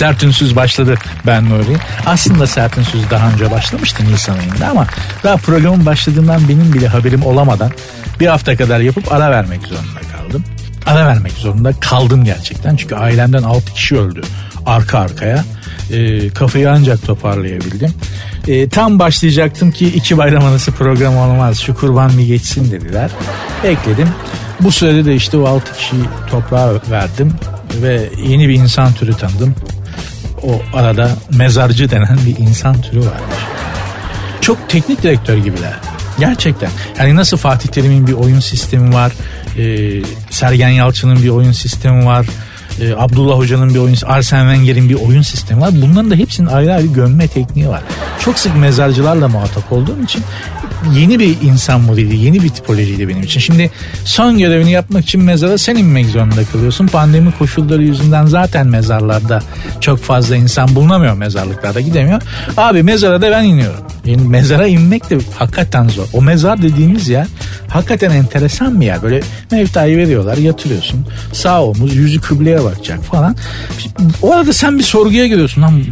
Sert Ünsüz başladı ben Nuri. Aslında Sert Ünsüz daha önce başlamıştı Nisan ayında ama daha programın başladığından benim bile haberim olamadan bir hafta kadar yapıp ara vermek zorunda kaldım. Ara vermek zorunda kaldım gerçekten çünkü ailemden 6 kişi öldü arka arkaya. E, kafayı ancak toparlayabildim. E, tam başlayacaktım ki iki bayram arası program olmaz şu kurban bir geçsin dediler. Ekledim. Bu sürede de işte o 6 kişiyi toprağa verdim ve yeni bir insan türü tanıdım. O arada mezarcı denen bir insan türü varmış. Çok teknik direktör gibiler. Gerçekten. Yani nasıl Fatih Terim'in bir oyun sistemi var. E, Sergen Yalçın'ın bir oyun sistemi var. E, Abdullah Hoca'nın bir oyun, Arsene Wenger'in bir oyun sistemi var. Bunların da hepsinin ayrı ayrı gömme tekniği var. Çok sık mezarcılarla muhatap olduğum için yeni bir insan modeli, yeni bir tipolojiydi benim için. Şimdi son görevini yapmak için mezara sen inmek zorunda kalıyorsun. Pandemi koşulları yüzünden zaten mezarlarda çok fazla insan bulunamıyor mezarlıklarda gidemiyor. Abi mezara da ben iniyorum. Yani mezara inmek de hakikaten zor. O mezar dediğimiz yer hakikaten enteresan bir yer. Böyle mevtayı veriyorlar yatırıyorsun. Sağ omuz yüzü kıbleye bakacak falan. O arada sen bir sorguya giriyorsun. Lan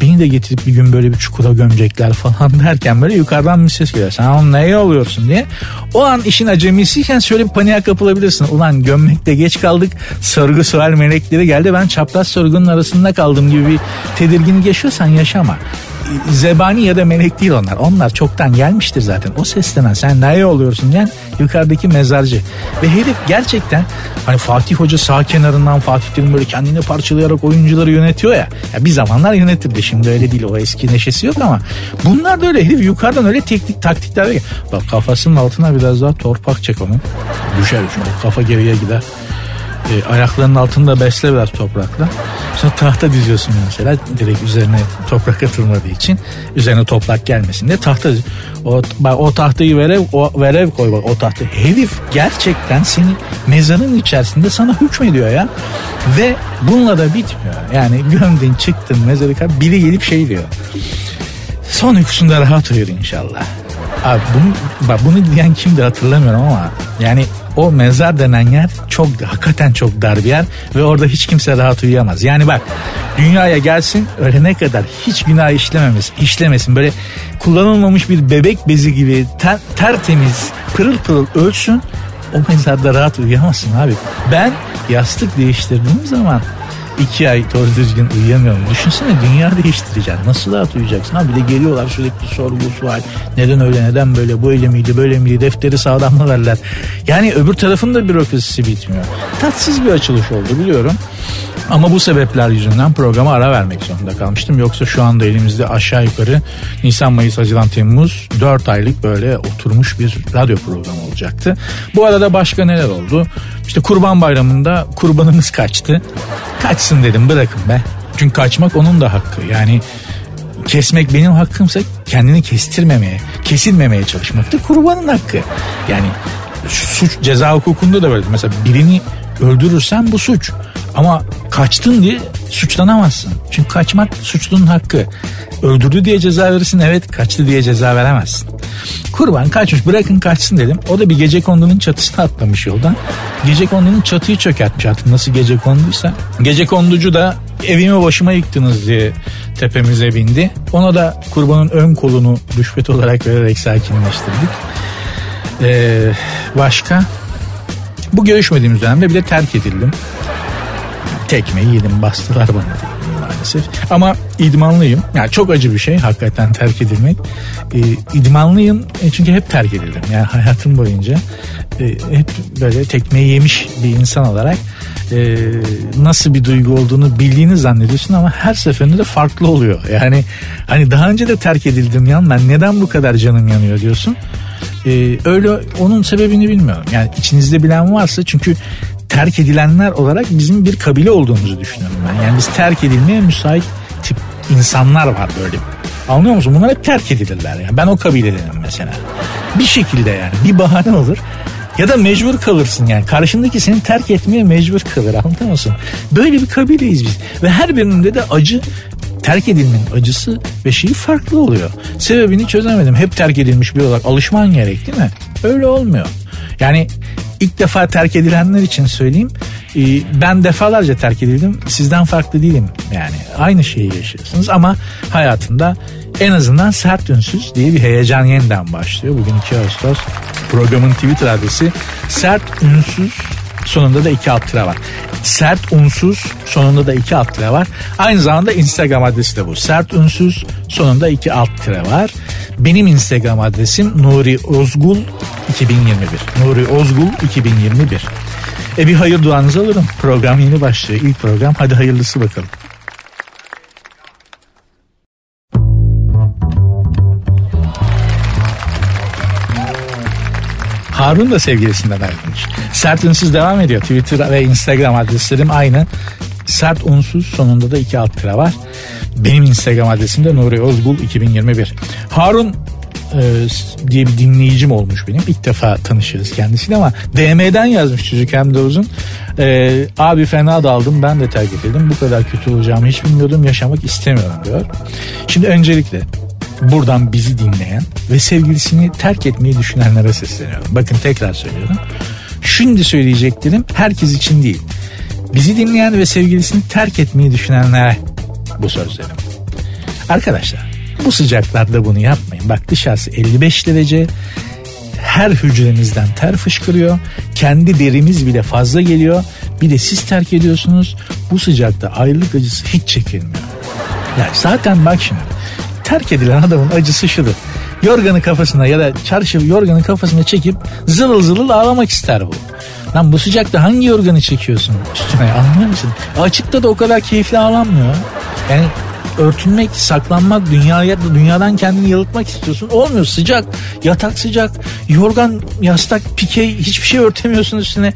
beni de getirip bir gün böyle bir çukura gömecekler falan derken böyle yukarıdan bir ses geliyor. Sen onun neye oluyorsun diye. O an işin acemisiyken şöyle bir paniğe kapılabilirsin. Ulan gömmekte geç kaldık. Sorgu sual melekleri geldi. Ben çapraz sorgunun arasında kaldım gibi bir tedirginlik yaşıyorsan yaşama zebani ya da melek değil onlar. Onlar çoktan gelmiştir zaten. O seslenen sen neye oluyorsun diyen yukarıdaki mezarcı. Ve herif gerçekten hani Fatih Hoca sağ kenarından Fatih Terim böyle kendini parçalayarak oyuncuları yönetiyor ya. ya bir zamanlar yönetirdi. Şimdi öyle değil. O eski neşesi yok ama bunlar da öyle. Herif yukarıdan öyle teknik taktikler. Bak kafasının altına biraz daha torpak çek onu. Düşer. Kafa geriye gider e, ayaklarının altında besle biraz toprakla. Sonra tahta diziyorsun mesela direkt üzerine toprak atılmadığı için üzerine toprak gelmesin diye tahta o, bak, o tahtayı verev, o, verev koy bak o tahta. Herif gerçekten seni mezarın içerisinde sana hükmediyor ya. Ve bununla da bitmiyor. Yani gömdün çıktın mezarı biri gelip şey diyor. Son uykusunda rahat uyur inşallah. Abi bunu, bak bunu diyen kimdi hatırlamıyorum ama yani o mezar denen yer çok hakikaten çok dar bir yer ve orada hiç kimse rahat uyuyamaz. Yani bak dünyaya gelsin ölene kadar hiç günah işlememesin, işlemesin. Böyle kullanılmamış bir bebek bezi gibi ter, tertemiz pırıl pırıl ölsün o mezarda rahat uyuyamazsın abi. Ben yastık değiştirdiğim zaman iki ay doğru düzgün uyuyamıyorum. Düşünsene dünya değiştireceksin. Nasıl rahat uyuyacaksın? Ha bir de geliyorlar sürekli sorgu sual. Neden öyle neden böyle böyle miydi böyle miydi defteri sağdan mı verler? Yani öbür tarafın da bürokrasisi bitmiyor. Tatsız bir açılış oldu biliyorum. Ama bu sebepler yüzünden programa ara vermek zorunda kalmıştım. Yoksa şu anda elimizde aşağı yukarı Nisan, Mayıs, Haziran, Temmuz 4 aylık böyle oturmuş bir radyo programı olacaktı. Bu arada başka neler oldu? İşte Kurban Bayramı'nda kurbanımız kaçtı. Kaçsın dedim bırakın be. Çünkü kaçmak onun da hakkı. Yani kesmek benim hakkımsa kendini kestirmemeye, kesilmemeye çalışmak da kurbanın hakkı. Yani suç ceza hukukunda da böyle. Mesela birini öldürürsen bu suç. Ama kaçtın diye suçlanamazsın. Çünkü kaçmak suçlunun hakkı. Öldürdü diye ceza verirsin evet kaçtı diye ceza veremezsin. Kurban kaçmış bırakın kaçsın dedim. O da bir gece kondunun çatısına atlamış yoldan. Gece kondunun çatıyı çökertmiş artık nasıl gece konduysa. Gece konducu da evimi başıma yıktınız diye tepemize bindi. Ona da kurbanın ön kolunu rüşvet olarak vererek sakinleştirdik. Ee, başka? Bu görüşmediğimiz dönemde bir de terk edildim tekmeyi yedim bastılar bana maalesef. Ama idmanlıyım. Yani çok acı bir şey hakikaten terk edilmek. E, idmanlıyım çünkü hep terk edildim. Yani hayatım boyunca e, hep böyle tekmeyi yemiş bir insan olarak e, nasıl bir duygu olduğunu bildiğini zannediyorsun ama her seferinde de farklı oluyor. Yani hani daha önce de terk edildim yan ben neden bu kadar canım yanıyor diyorsun. Ee, öyle onun sebebini bilmiyorum. Yani içinizde bilen varsa çünkü terk edilenler olarak bizim bir kabile olduğumuzu düşünüyorum ben. Yani biz terk edilmeye müsait tip insanlar var böyle. Anlıyor musun? Bunlar hep terk edilirler. Yani ben o kabiledenim mesela. Bir şekilde yani bir bahane olur. Ya da mecbur kalırsın yani. Karşındaki seni terk etmeye mecbur kalır anlıyor musun? Böyle bir kabileyiz biz. Ve her birinde de acı terk edilmenin acısı ve şeyi farklı oluyor. Sebebini çözemedim. Hep terk edilmiş bir olarak alışman gerek değil mi? Öyle olmuyor. Yani ilk defa terk edilenler için söyleyeyim. Ee, ben defalarca terk edildim. Sizden farklı değilim. Yani aynı şeyi yaşıyorsunuz ama hayatında en azından sert ünsüz diye bir heyecan yeniden başlıyor. Bugün 2 Ağustos programın Twitter adresi sert ünsüz sonunda da iki alt tire var. Sert unsuz sonunda da iki alt tire var. Aynı zamanda Instagram adresi de bu. Sert unsuz sonunda iki alt tire var. Benim Instagram adresim Nuri Ozgul 2021. Nuri Ozgul 2021. E bir hayır duanızı alırım. Program yeni başlıyor. İlk program. Hadi hayırlısı bakalım. Harun da sevgilisinden ayrılmış. Sert unsuz devam ediyor. Twitter ve Instagram adreslerim aynı. Sert unsuz sonunda da iki alt tire var. Benim Instagram adresim de Nuri Ozgul 2021. Harun e, diye bir dinleyicim olmuş benim. İlk defa tanışıyoruz kendisiyle ama DM'den yazmış çocuk hem de uzun. E, abi fena daldım ben de terk edildim. Bu kadar kötü olacağımı hiç bilmiyordum. Yaşamak istemiyorum diyor. Şimdi öncelikle buradan bizi dinleyen ve sevgilisini terk etmeyi düşünenlere sesleniyorum. Bakın tekrar söylüyorum. Şimdi söyleyeceklerim herkes için değil. Bizi dinleyen ve sevgilisini terk etmeyi düşünenlere bu sözlerim. Arkadaşlar bu sıcaklarda bunu yapmayın. Bak dışarısı 55 derece. Her hücremizden ter fışkırıyor. Kendi derimiz bile fazla geliyor. Bir de siz terk ediyorsunuz. Bu sıcakta ayrılık acısı hiç çekilmiyor. Yani zaten bak şimdi terk edilen adamın acısı şudur. Yorganı kafasına ya da çarşı yorganı kafasına çekip zılıl zılıl ağlamak ister bu. Lan bu sıcakta hangi yorganı çekiyorsun üstüne anlıyor musun? Açıkta da o kadar keyifli ağlanmıyor. Yani örtünmek, saklanmak, dünyaya dünyadan kendini yalıtmak istiyorsun. Olmuyor sıcak, yatak sıcak, yorgan, yastak, pike hiçbir şey örtemiyorsun üstüne.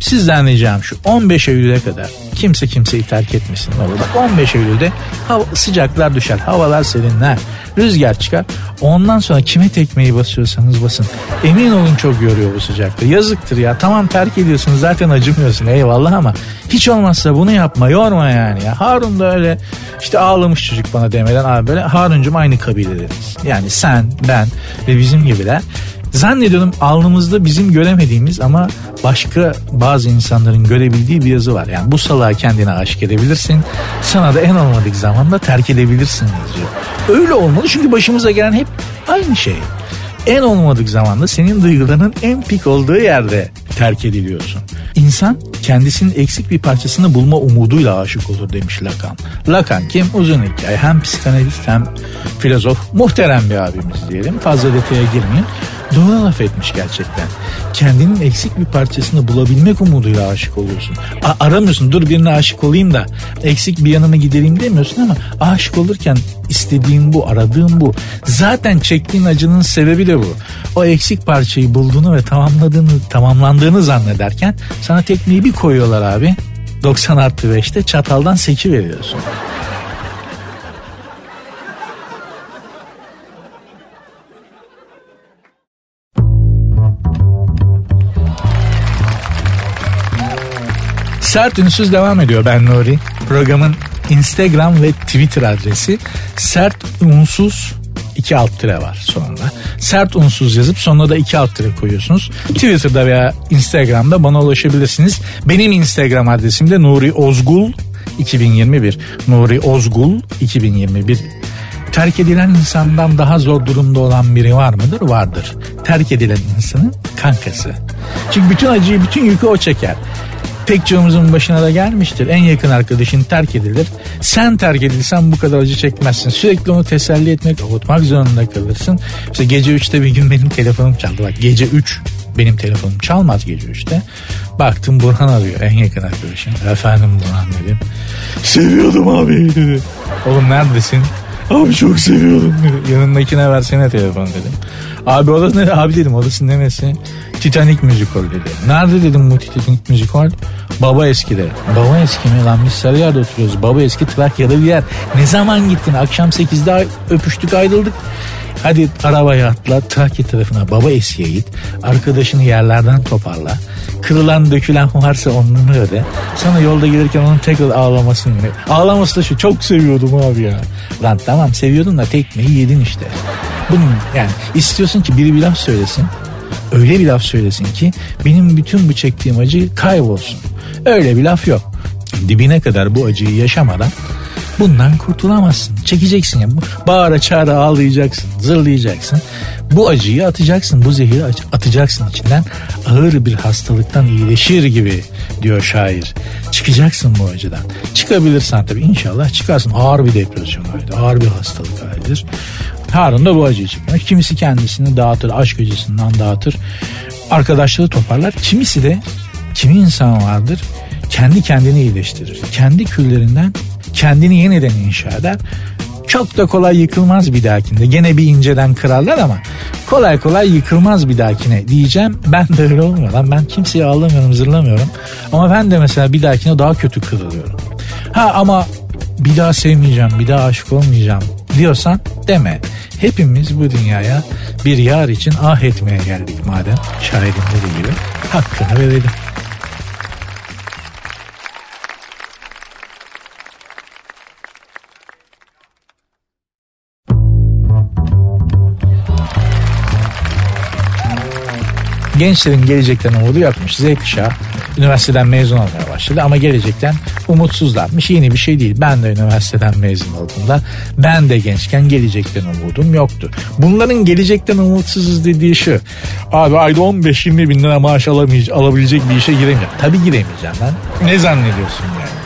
Sizden ricam şu 15 Eylül'e kadar kimse kimseyi terk etmesin. Bak 15 Eylül'de hava, sıcaklar düşer, havalar serinler, rüzgar çıkar. Ondan sonra kime tekmeyi basıyorsanız basın. Emin olun çok yoruyor bu sıcakta. Yazıktır ya. Tamam terk ediyorsun zaten acımıyorsun eyvallah ama hiç olmazsa bunu yapma yorma yani ya. Harun da öyle işte ağlamış çocuk bana demeden abi böyle Haruncum aynı kabiledeniz. Yani sen, ben ve bizim gibiler Zannediyorum alnımızda bizim göremediğimiz ama başka bazı insanların görebildiği bir yazı var. Yani bu salağı kendine aşık edebilirsin. Sana da en olmadık zamanda terk edebilirsin yazıyor. Öyle olmalı çünkü başımıza gelen hep aynı şey. En olmadık zamanda senin duygularının en pik olduğu yerde terk ediliyorsun. İnsan kendisinin eksik bir parçasını bulma umuduyla aşık olur demiş Lacan. Lacan kim? Uzun hikaye. Hem psikanalist hem filozof. Muhterem bir abimiz diyelim. Fazla detaya girmeyin. Doğru laf etmiş gerçekten. Kendinin eksik bir parçasını bulabilmek umuduyla aşık oluyorsun. A- aramıyorsun dur birine aşık olayım da eksik bir yanımı gidereyim demiyorsun ama aşık olurken istediğin bu, aradığın bu. Zaten çektiğin acının sebebi de bu. O eksik parçayı bulduğunu ve tamamladığını, tamamlandığını zannederken sana tekniği bir koyuyorlar abi. 90 artı 5'te çataldan seki veriyorsun. Sert Ünsüz devam ediyor ben Nuri. Programın Instagram ve Twitter adresi sert unsuz iki alt tire var sonunda. Sert unsuz yazıp sonuna da iki alt tire koyuyorsunuz. Twitter'da veya Instagram'da bana ulaşabilirsiniz. Benim Instagram adresim de Nuri Ozgul 2021. Nuri Ozgul 2021 terk edilen insandan daha zor durumda olan biri var mıdır? Vardır. Terk edilen insanın kankası. Çünkü bütün acıyı, bütün yükü o çeker. Pek çoğumuzun başına da gelmiştir. En yakın arkadaşın terk edilir. Sen terk edilsen bu kadar acı çekmezsin. Sürekli onu teselli etmek, avutmak zorunda kalırsın. İşte gece 3'te bir gün benim telefonum çaldı. Bak gece 3 benim telefonum çalmaz gece 3'te. Baktım Burhan arıyor en yakın arkadaşım. Efendim Burhan dedim. Seviyordum abi dedi. Oğlum neredesin? Abi çok seviyordum dedi. Yanındakine versene telefon dedim. Abi odası ne? Abi dedim odası neresi? Titanic Musical dedi. Nerede dedim bu Titanic Musical? Baba eskide. Baba eski mi lan biz Sarıyer'de oturuyoruz. Baba eski Trakya'da bir yer. Ne zaman gittin? Akşam 8'de öpüştük ayrıldık. Hadi arabaya atla Trakya tarafına baba eskiye git. Arkadaşını yerlerden toparla. Kırılan dökülen varsa onları öde. Sana yolda gelirken onun tekrar ağlamasını Ağlaması da şu çok seviyordum abi ya. Lan tamam seviyordun da tekmeyi yedin işte. Bunun yani istiyorsun ki biri bir laf söylesin. öyle bir laf söylesin ki benim bütün bu çektiğim acı kaybolsun. Öyle bir laf yok. Dibine kadar bu acıyı yaşamadan bundan kurtulamazsın. Çekeceksin ya. Bağıra çağıra ağlayacaksın, zırlayacaksın. Bu acıyı atacaksın, bu zehiri atacaksın içinden. Ağır bir hastalıktan iyileşir gibi diyor şair. Çıkacaksın bu acıdan. Çıkabilirsen tabii inşallah çıkarsın. Ağır bir depresyon halidir, ağır bir hastalık halidir. Harun da bu acıyı çıkar. Kimisi kendisini dağıtır, aşk acısından dağıtır. Arkadaşları toparlar. Kimisi de kimi insan vardır kendi kendini iyileştirir. Kendi küllerinden kendini yeniden inşa eder. Çok da kolay yıkılmaz bir dahakinde. Gene bir inceden kırarlar ama kolay kolay yıkılmaz bir dahakine diyeceğim. Ben de öyle olmuyor lan. Ben kimseye ağlamıyorum, zırlamıyorum. Ama ben de mesela bir dahakine daha kötü kırılıyorum. Ha ama bir daha sevmeyeceğim, bir daha aşık olmayacağım diyorsan deme. Hepimiz bu dünyaya bir yar için ah etmeye geldik madem. Şairin dediği gibi hakkını verelim. Gençlerin gelecekten umudu yokmuş. Z kuşağı üniversiteden mezun olmaya başladı ama gelecekten umutsuzlarmış. Yeni bir şey değil. Ben de üniversiteden mezun olduğumda ben de gençken gelecekten umudum yoktu. Bunların gelecekten umutsuzuz dediği şu. Abi ayda 15-20 bin lira maaş alabilecek bir işe giremeyeceğim. Tabii giremeyeceğim ben. Ne zannediyorsun yani?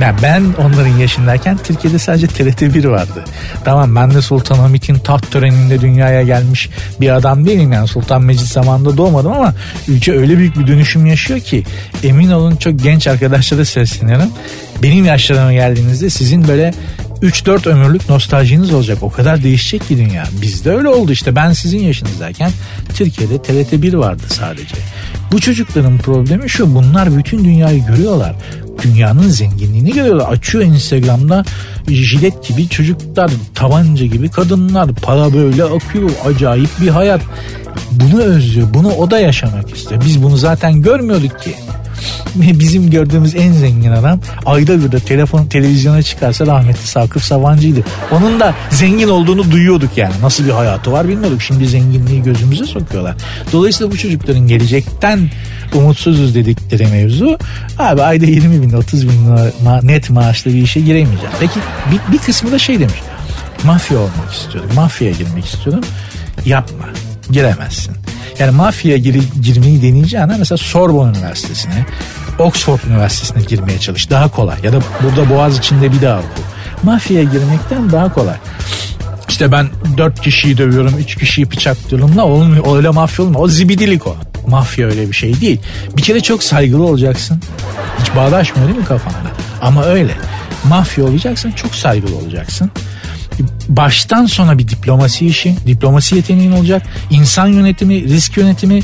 Ben, ben onların yaşındayken Türkiye'de sadece TRT1 vardı. Tamam ben de Sultan Hamit'in taht töreninde dünyaya gelmiş bir adam değilim yani Sultan Mecid zamanında doğmadım ama ülke öyle büyük bir dönüşüm yaşıyor ki emin olun çok genç arkadaşlara sesleniyorum. Benim yaşlarıma geldiğinizde sizin böyle 3-4 ömürlük nostaljiniz olacak. O kadar değişecek ki dünya. Bizde öyle oldu işte. Ben sizin yaşınızdayken Türkiye'de TRT1 vardı sadece. Bu çocukların problemi şu. Bunlar bütün dünyayı görüyorlar dünyanın zenginliğini görüyorlar. Açıyor Instagram'da jilet gibi çocuklar, tabanca gibi kadınlar, para böyle akıyor. Acayip bir hayat. Bunu özlüyor. Bunu o da yaşamak istiyor. Biz bunu zaten görmüyorduk ki. Bizim gördüğümüz en zengin adam ayda bir de telefon televizyona çıkarsa rahmetli Sakıp Sabancı'ydı. Onun da zengin olduğunu duyuyorduk yani. Nasıl bir hayatı var bilmiyorduk. Şimdi zenginliği gözümüze sokuyorlar. Dolayısıyla bu çocukların gelecekten umutsuzuz dedikleri mevzu abi ayda 20 bin 30 bin lira net maaşlı bir işe giremeyeceğim. Peki bir, bir kısmı da şey demiş mafya olmak istiyorum mafyaya girmek istiyorum yapma giremezsin. Yani mafya gir, girmeyi deneyeceğine mesela Sorbonne Üniversitesi'ne, Oxford Üniversitesi'ne girmeye çalış. Daha kolay. Ya da burada Boğaz içinde bir daha oku. Mafyaya girmekten daha kolay. İşte ben dört kişiyi dövüyorum, üç kişiyi bıçaklıyorum. La olmuyor, öyle mafya olmuyor. O zibidilik o. Mafya öyle bir şey değil. Bir kere çok saygılı olacaksın. Hiç bağdaşmıyor değil mi kafanda? Ama öyle. Mafya olacaksın, çok saygılı olacaksın baştan sona bir diplomasi işi, diplomasi yeteneğin olacak. İnsan yönetimi, risk yönetimi,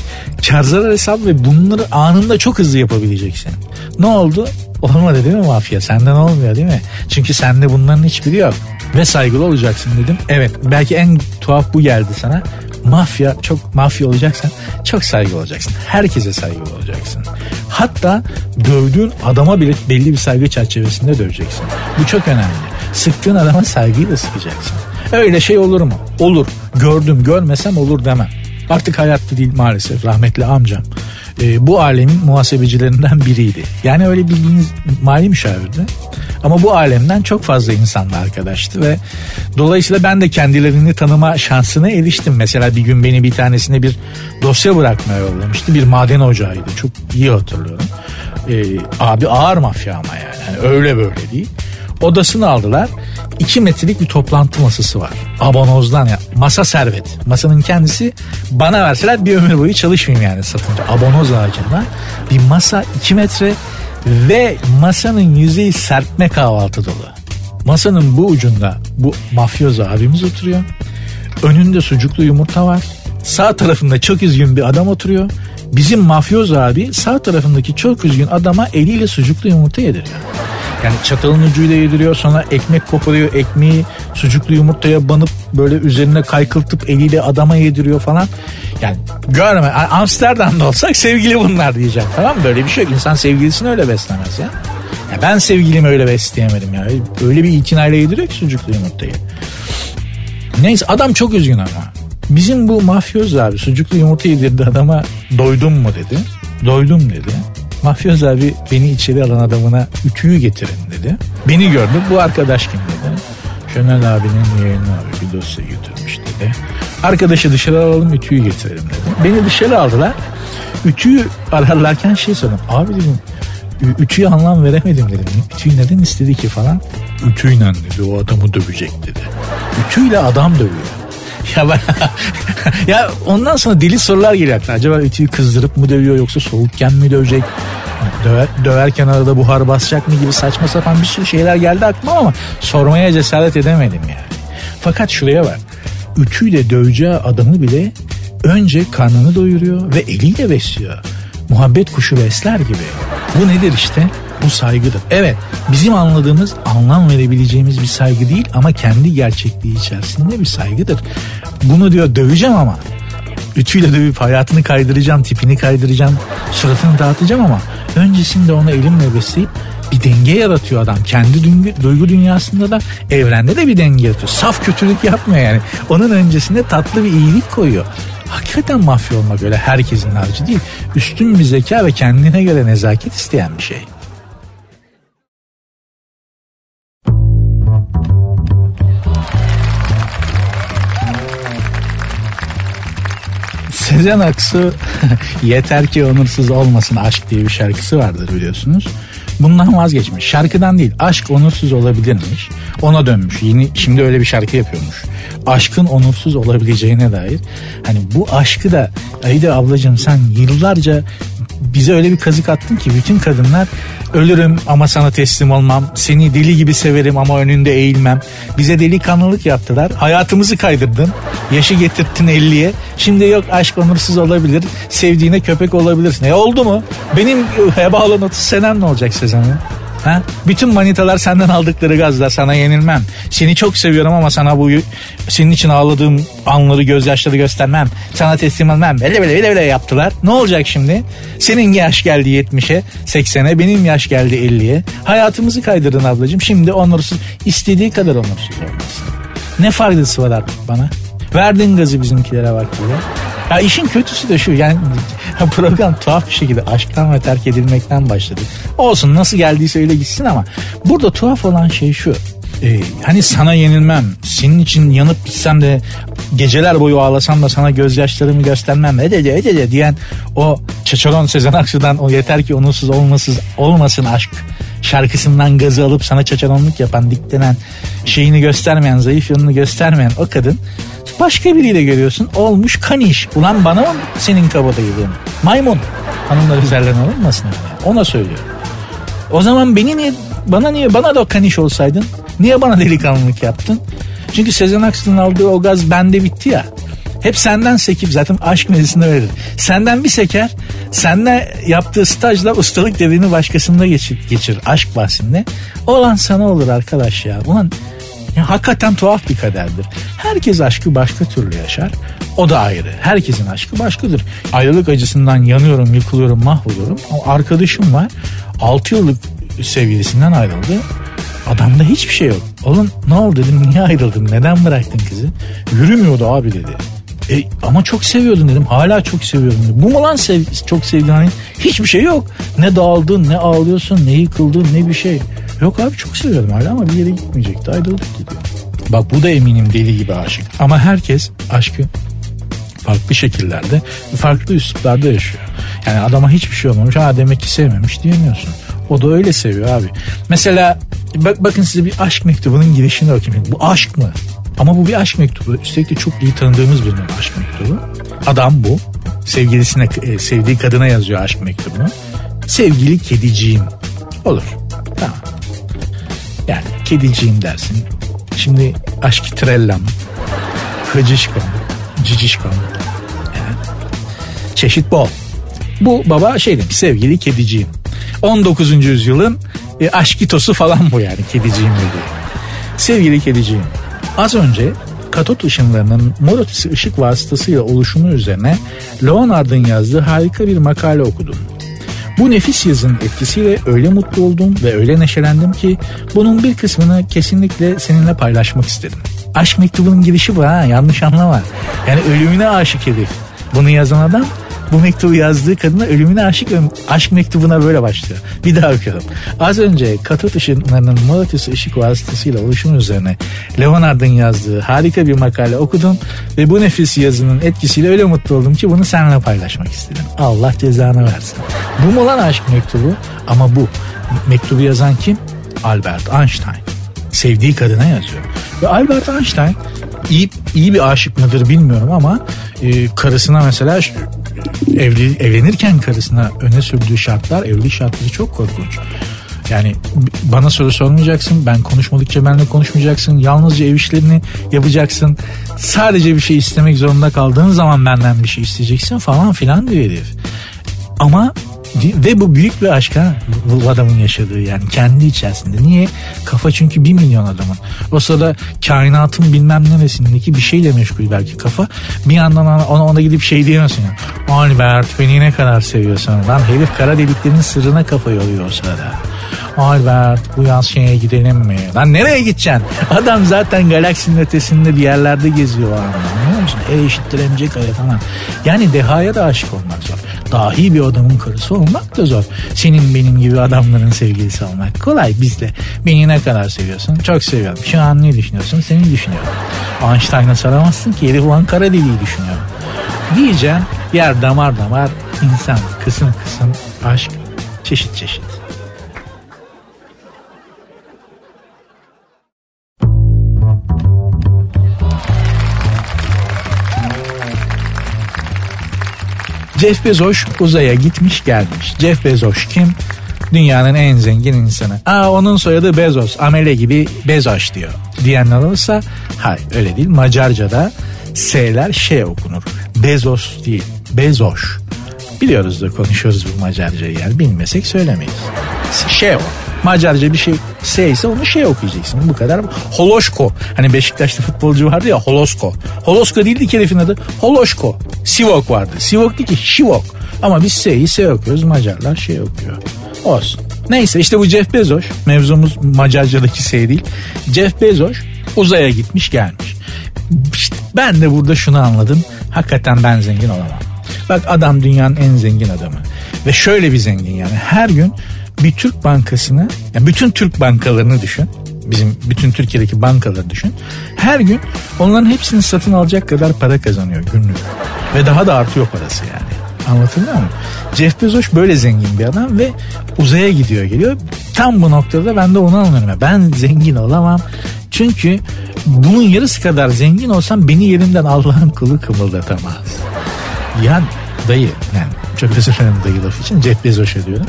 kar hesabı ve bunları anında çok hızlı yapabileceksin. Ne oldu? Olmadı değil mi mafya? Senden olmuyor değil mi? Çünkü sende bunların hiçbiri yok. Ve saygılı olacaksın dedim. Evet belki en tuhaf bu geldi sana. Mafya çok mafya olacaksan çok saygılı olacaksın. Herkese saygılı olacaksın. Hatta dövdüğün adama bile belli bir saygı çerçevesinde döveceksin. Bu çok önemli. Sıktığın adama saygıyla sıkacaksın. Öyle şey olur mu? Olur. Gördüm görmesem olur demem. Artık hayatta değil maalesef rahmetli amcam. E, bu alemin muhasebecilerinden biriydi. Yani öyle bildiğiniz mali müşavirdi. Ama bu alemden çok fazla insanla arkadaştı ve dolayısıyla ben de kendilerini tanıma şansına eriştim. Mesela bir gün beni bir tanesine bir dosya bırakmaya yollamıştı. Bir maden ocağıydı. Çok iyi hatırlıyorum. Ee, abi ağır mafya ama yani. yani öyle böyle değil. Odasını aldılar. 2 metrelik bir toplantı masası var. Abonozdan ya. Masa servet. Masanın kendisi bana verseler bir ömür boyu çalışmayayım yani satınca. Abonoz ağacından bir masa 2 metre ve masanın yüzeyi serpme kahvaltı dolu. Masanın bu ucunda bu mafyoz abimiz oturuyor. Önünde sucuklu yumurta var. Sağ tarafında çok üzgün bir adam oturuyor. Bizim mafyoz abi sağ tarafındaki çok üzgün adama eliyle sucuklu yumurta yediriyor. Yani çatalın ucuyla yediriyor sonra ekmek koparıyor ekmeği sucuklu yumurtaya banıp böyle üzerine kaykıltıp eliyle adama yediriyor falan. Yani görme Amsterdam'da olsak sevgili bunlar diyeceğim tamam mı? Böyle bir şey yok insan sevgilisini öyle beslemez ya. ya ben sevgilimi öyle besleyemedim ya. Öyle bir itinayla yediriyor ki sucuklu yumurtayı. Neyse adam çok üzgün ama. Bizim bu mafyoz abi sucuklu yumurta yedirdi adama doydum mu dedi. Doydum dedi. Mafyoz abi beni içeri alan adamına ütüyü getirin dedi. Beni gördü bu arkadaş kim dedi. Şönel abinin yeğeni abi bir dosya götürmüş dedi. Arkadaşı dışarı alalım ütüyü getirelim dedi. Beni dışarı aldılar. Ütüyü ararlarken şey sordum. Abi dedim ütüyü anlam veremedim dedim. Ütüyü neden istedi ki falan. Ütüyle dedi o adamı dövecek dedi. Ütüyle adam dövüyor. Ya ben, ya ondan sonra deli sorular geliyor aklına. Acaba ütüyü kızdırıp mı dövüyor yoksa soğukken mi dövecek? Döver, döverken arada buhar basacak mı gibi saçma sapan bir sürü şeyler geldi aklıma ama sormaya cesaret edemedim yani. Fakat şuraya bak. Ütüyle döveceği adamı bile önce karnını doyuruyor ve eliyle besliyor. Muhabbet kuşu besler gibi. Bu nedir işte? Bu saygıdır. Evet bizim anladığımız anlam verebileceğimiz bir saygı değil ama kendi gerçekliği içerisinde bir saygıdır. Bunu diyor döveceğim ama ütüyle dövüp hayatını kaydıracağım, tipini kaydıracağım, suratını dağıtacağım ama öncesinde onu elimle besleyip bir denge yaratıyor adam. Kendi duygu, dünyasında da evrende de bir denge yaratıyor. Saf kötülük yapmıyor yani. Onun öncesinde tatlı bir iyilik koyuyor. Hakikaten mafya olmak öyle herkesin harcı değil. Üstün bir zeka ve kendine göre nezaket isteyen bir şey. Sezen Aksu yeter ki onursuz olmasın aşk diye bir şarkısı vardır biliyorsunuz. Bundan vazgeçmiş. Şarkıdan değil aşk onursuz olabilirmiş. Ona dönmüş. Yeni şimdi öyle bir şarkı yapıyormuş. Aşkın onursuz olabileceğine dair. Hani bu aşkı da Ayda ablacığım sen yıllarca bize öyle bir kazık attın ki bütün kadınlar ölürüm ama sana teslim olmam. Seni deli gibi severim ama önünde eğilmem. Bize delikanlılık yaptılar. Hayatımızı kaydırdın. Yaşı getirttin 50'ye. Şimdi yok aşk onursuz olabilir. Sevdiğine köpek olabilirsin. E oldu mu? Benim heba olan 30 senem ne olacak Sezen'in? Ha? Bütün manitalar senden aldıkları gazla sana yenilmem. Seni çok seviyorum ama sana bu senin için ağladığım anları gözyaşları göstermem. Sana teslim olmam. Böyle böyle böyle yaptılar. Ne olacak şimdi? Senin yaş geldi 70'e 80'e benim yaş geldi 50'ye. Hayatımızı kaydırdın ablacığım. Şimdi onursuz istediği kadar onursuz olmasın. Ne faydası var artık bana? Verdin gazı bizimkilere bak böyle. Ya işin kötüsü de şu yani program tuhaf bir şekilde aşktan ve terk edilmekten başladı. Olsun nasıl geldiyse öyle gitsin ama burada tuhaf olan şey şu. Ee, hani sana yenilmem, senin için yanıp gitsem de geceler boyu ağlasam da sana gözyaşlarımı göstermem edece edece diyen o Çaçaron Sezen Aksu'dan o yeter ki onursuz olmasız olmasın aşk şarkısından gazı alıp sana çaçaronluk yapan diklenen şeyini göstermeyen zayıf yanını göstermeyen o kadın başka biriyle görüyorsun olmuş kaniş ulan bana mı senin kabadayılığın maymun hanımlar üzerlerine alınmasın yani. ona söylüyor o zaman beni niye bana niye bana da kaniş olsaydın niye bana delikanlılık yaptın çünkü Sezen Aksu'nun aldığı o gaz bende bitti ya hep senden sekip zaten aşk meclisinde verir. Senden bir seker. Senden yaptığı stajla ustalık devrini başkasında geçir, geçir aşk bahsinde. Olan sana olur arkadaş ya. Ulan ya hakikaten tuhaf bir kaderdir. Herkes aşkı başka türlü yaşar. O da ayrı. Herkesin aşkı başkadır. Ayrılık acısından yanıyorum, yıkılıyorum, mahvoluyorum. Ama arkadaşım var. 6 yıllık sevgilisinden ayrıldı. Adamda hiçbir şey yok. Oğlum ne oldu dedim niye ayrıldın neden bıraktın kızı? Yürümüyordu abi dedi. E, ama çok seviyordun dedim. Hala çok seviyorum dedim. Bu mu lan sev, çok sevdiğin hani? Hiçbir şey yok. Ne dağıldın ne ağlıyorsun ne yıkıldın ne bir şey. Yok abi çok seviyorum hala ama bir yere gitmeyecekti. Ayrıldık gidiyor. Bak bu da eminim deli gibi aşık. Ama herkes aşkı farklı şekillerde, farklı üsluplarda yaşıyor. Yani adama hiçbir şey olmamış. Ha demek ki sevmemiş diyemiyorsun. O da öyle seviyor abi. Mesela bak, bakın size bir aşk mektubunun girişini okuyayım. Bu aşk mı? Ama bu bir aşk mektubu. Üstelik de çok iyi tanıdığımız birinin aşk mektubu. Adam bu. Sevgilisine, e, sevdiği kadına yazıyor aşk mektubunu. Sevgili kediciğim. Olur. Tamam. Yani kediciğim dersin. Şimdi aşk trellam. Hıcışkom. Cicişkom. Yani çeşit bol. Bu baba şey demiş sevgili kediciğim. 19. yüzyılın e, aşkitosu falan bu yani kediciğim dedi. Sevgili kediciğim Az önce katot ışınlarının mor ötesi ışık vasıtasıyla oluşumu üzerine Leonard'ın yazdığı harika bir makale okudum. Bu nefis yazının etkisiyle öyle mutlu oldum ve öyle neşelendim ki bunun bir kısmını kesinlikle seninle paylaşmak istedim. aşk mektubunun girişi bu ha yanlış anlama. Yani ölümüne aşık herif. Bunu yazan adam bu mektubu yazdığı kadına ölümüne aşık aşk mektubuna böyle başlıyor. Bir daha okuyalım. Az önce katot ışınlarının Moetus ışık vasıtasıyla oluşum üzerine Leonard'ın yazdığı harika bir makale okudum ve bu nefis yazının etkisiyle öyle mutlu oldum ki bunu seninle paylaşmak istedim. Allah cezanı versin. Bu mu lan aşk mektubu? Ama bu. Mektubu yazan kim? Albert Einstein. Sevdiği kadına yazıyor. Ve Albert Einstein iyi, iyi bir aşık mıdır bilmiyorum ama e, karısına mesela evli, evlenirken karısına öne sürdüğü şartlar evli şartları çok korkunç. Yani bana soru sormayacaksın. Ben konuşmadıkça benimle konuşmayacaksın. Yalnızca ev işlerini yapacaksın. Sadece bir şey istemek zorunda kaldığın zaman benden bir şey isteyeceksin falan filan diyor herif. Ama ve bu büyük bir aşk ha bu adamın yaşadığı yani kendi içerisinde. Niye? Kafa çünkü bir milyon adamın. O sırada kainatın bilmem neresindeki bir şeyle meşgul belki kafa. Bir yandan ona, ona gidip şey diyemezsin. Yani. Albert beni ne kadar seviyorsun. Lan herif kara deliklerin sırrına kafa yoluyor o sırada. Albert bu yaz şeye gidelim mi? Lan nereye gideceksin? Adam zaten galaksinin ötesinde bir yerlerde geziyor. Anlıyor musun? E eşittir mc kare falan. Yani dehaya da aşık olmak zor. Dahi bir adamın karısı olmak da zor. Senin benim gibi adamların sevgilisi olmak kolay bizde. Beni ne kadar seviyorsun? Çok seviyorum. Şu an ne düşünüyorsun? Seni düşünüyorum. Einstein'a soramazsın ki herif ulan kara deliği düşünüyor. Diyeceğim yer damar damar insan kısım kısım aşk çeşit çeşit. Jeff Bezos uzaya gitmiş gelmiş. Jeff Bezos kim? Dünyanın en zengin insanı. Aa onun soyadı Bezos. Amele gibi Bezos diyor. Diyenler olursa hayır öyle değil. Macarca'da S'ler şey okunur. Bezos değil. Bezos. Biliyoruz da konuşuyoruz bu Macarcayı yani bilmesek söylemeyiz. Şey o. Macarca bir şey ise onu şey okuyacaksın. Bu kadar. Holoşko. Hani Beşiktaş'ta futbolcu vardı ya Holosko. Holosko değildi ki herifin adı. Holoşko. Sivok vardı. Sivok değil ki Şivok. Ama biz S'yi S okuyoruz. Macarlar şey okuyor. Olsun. Neyse işte bu Jeff Bezos. Mevzumuz Macarca'daki S değil. Jeff Bezos uzaya gitmiş gelmiş. İşte ben de burada şunu anladım. Hakikaten ben zengin olamam. Bak adam dünyanın en zengin adamı. Ve şöyle bir zengin yani. Her gün bir Türk bankasını, yani bütün Türk bankalarını düşün. Bizim bütün Türkiye'deki bankaları düşün. Her gün onların hepsini satın alacak kadar para kazanıyor günlük. Ve daha da artıyor parası yani. Anlatılıyor mu? Jeff Bezos böyle zengin bir adam ve uzaya gidiyor geliyor. Tam bu noktada ben de onu anlıyorum. Ben zengin olamam. Çünkü bunun yarısı kadar zengin olsam beni yerinden Allah'ın kulu kımıldatamaz. Ya dayı yani çok özür dilerim dayı laf için Jeff Bezos'a diyorum.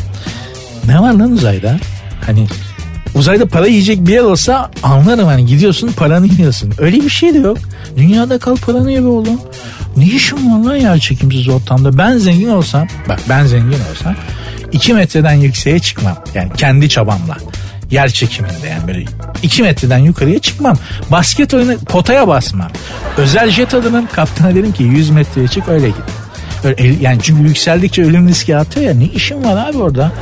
Ne var lan uzayda? Hani uzayda para yiyecek bir yer olsa anlarım hani gidiyorsun paranı yiyorsun. Öyle bir şey de yok. Dünyada kal paranı ye be oğlum. Ne işim var lan yer çekimsiz ortamda? Ben zengin olsam bak ben zengin olsam 2 metreden yükseğe çıkmam. Yani kendi çabamla. Yer çekiminde yani böyle 2 metreden yukarıya çıkmam. Basket oyunu potaya basmam. Özel jet alırım kaptana derim ki 100 metreye çık öyle git. Yani çünkü yükseldikçe ölüm riski artıyor ya ne işin var abi orada.